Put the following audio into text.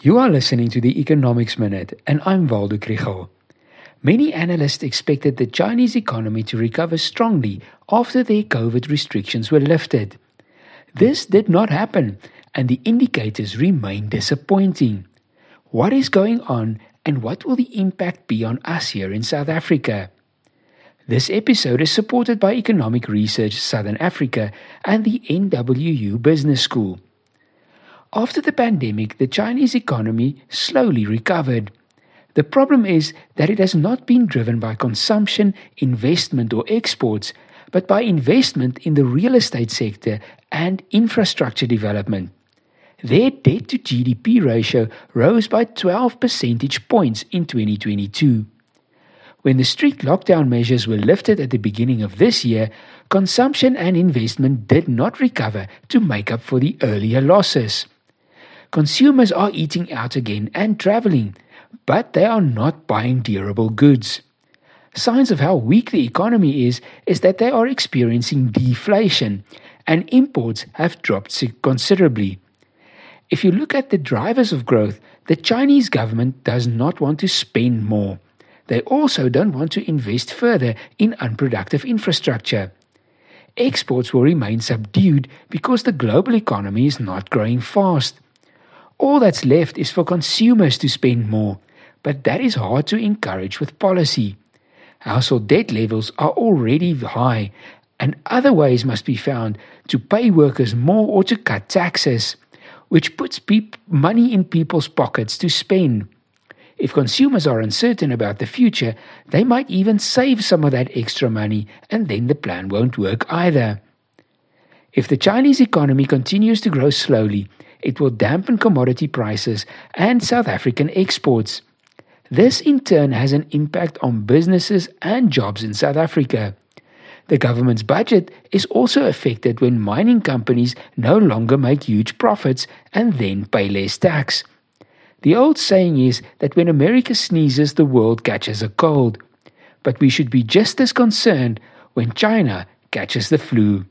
You are listening to the Economics Minute, and I'm Waldo Krugell. Many analysts expected the Chinese economy to recover strongly after their COVID restrictions were lifted. This did not happen, and the indicators remain disappointing. What is going on, and what will the impact be on us here in South Africa? This episode is supported by Economic Research Southern Africa and the NWU Business School. After the pandemic, the Chinese economy slowly recovered. The problem is that it has not been driven by consumption, investment, or exports, but by investment in the real estate sector and infrastructure development. Their debt to GDP ratio rose by 12 percentage points in 2022. When the strict lockdown measures were lifted at the beginning of this year, consumption and investment did not recover to make up for the earlier losses. Consumers are eating out again and traveling, but they are not buying durable goods. Signs of how weak the economy is is that they are experiencing deflation and imports have dropped considerably. If you look at the drivers of growth, the Chinese government does not want to spend more. They also don't want to invest further in unproductive infrastructure. Exports will remain subdued because the global economy is not growing fast. All that's left is for consumers to spend more, but that is hard to encourage with policy. Household debt levels are already high, and other ways must be found to pay workers more or to cut taxes, which puts peop- money in people's pockets to spend. If consumers are uncertain about the future, they might even save some of that extra money, and then the plan won't work either. If the Chinese economy continues to grow slowly, it will dampen commodity prices and South African exports. This in turn has an impact on businesses and jobs in South Africa. The government's budget is also affected when mining companies no longer make huge profits and then pay less tax. The old saying is that when America sneezes, the world catches a cold. But we should be just as concerned when China catches the flu.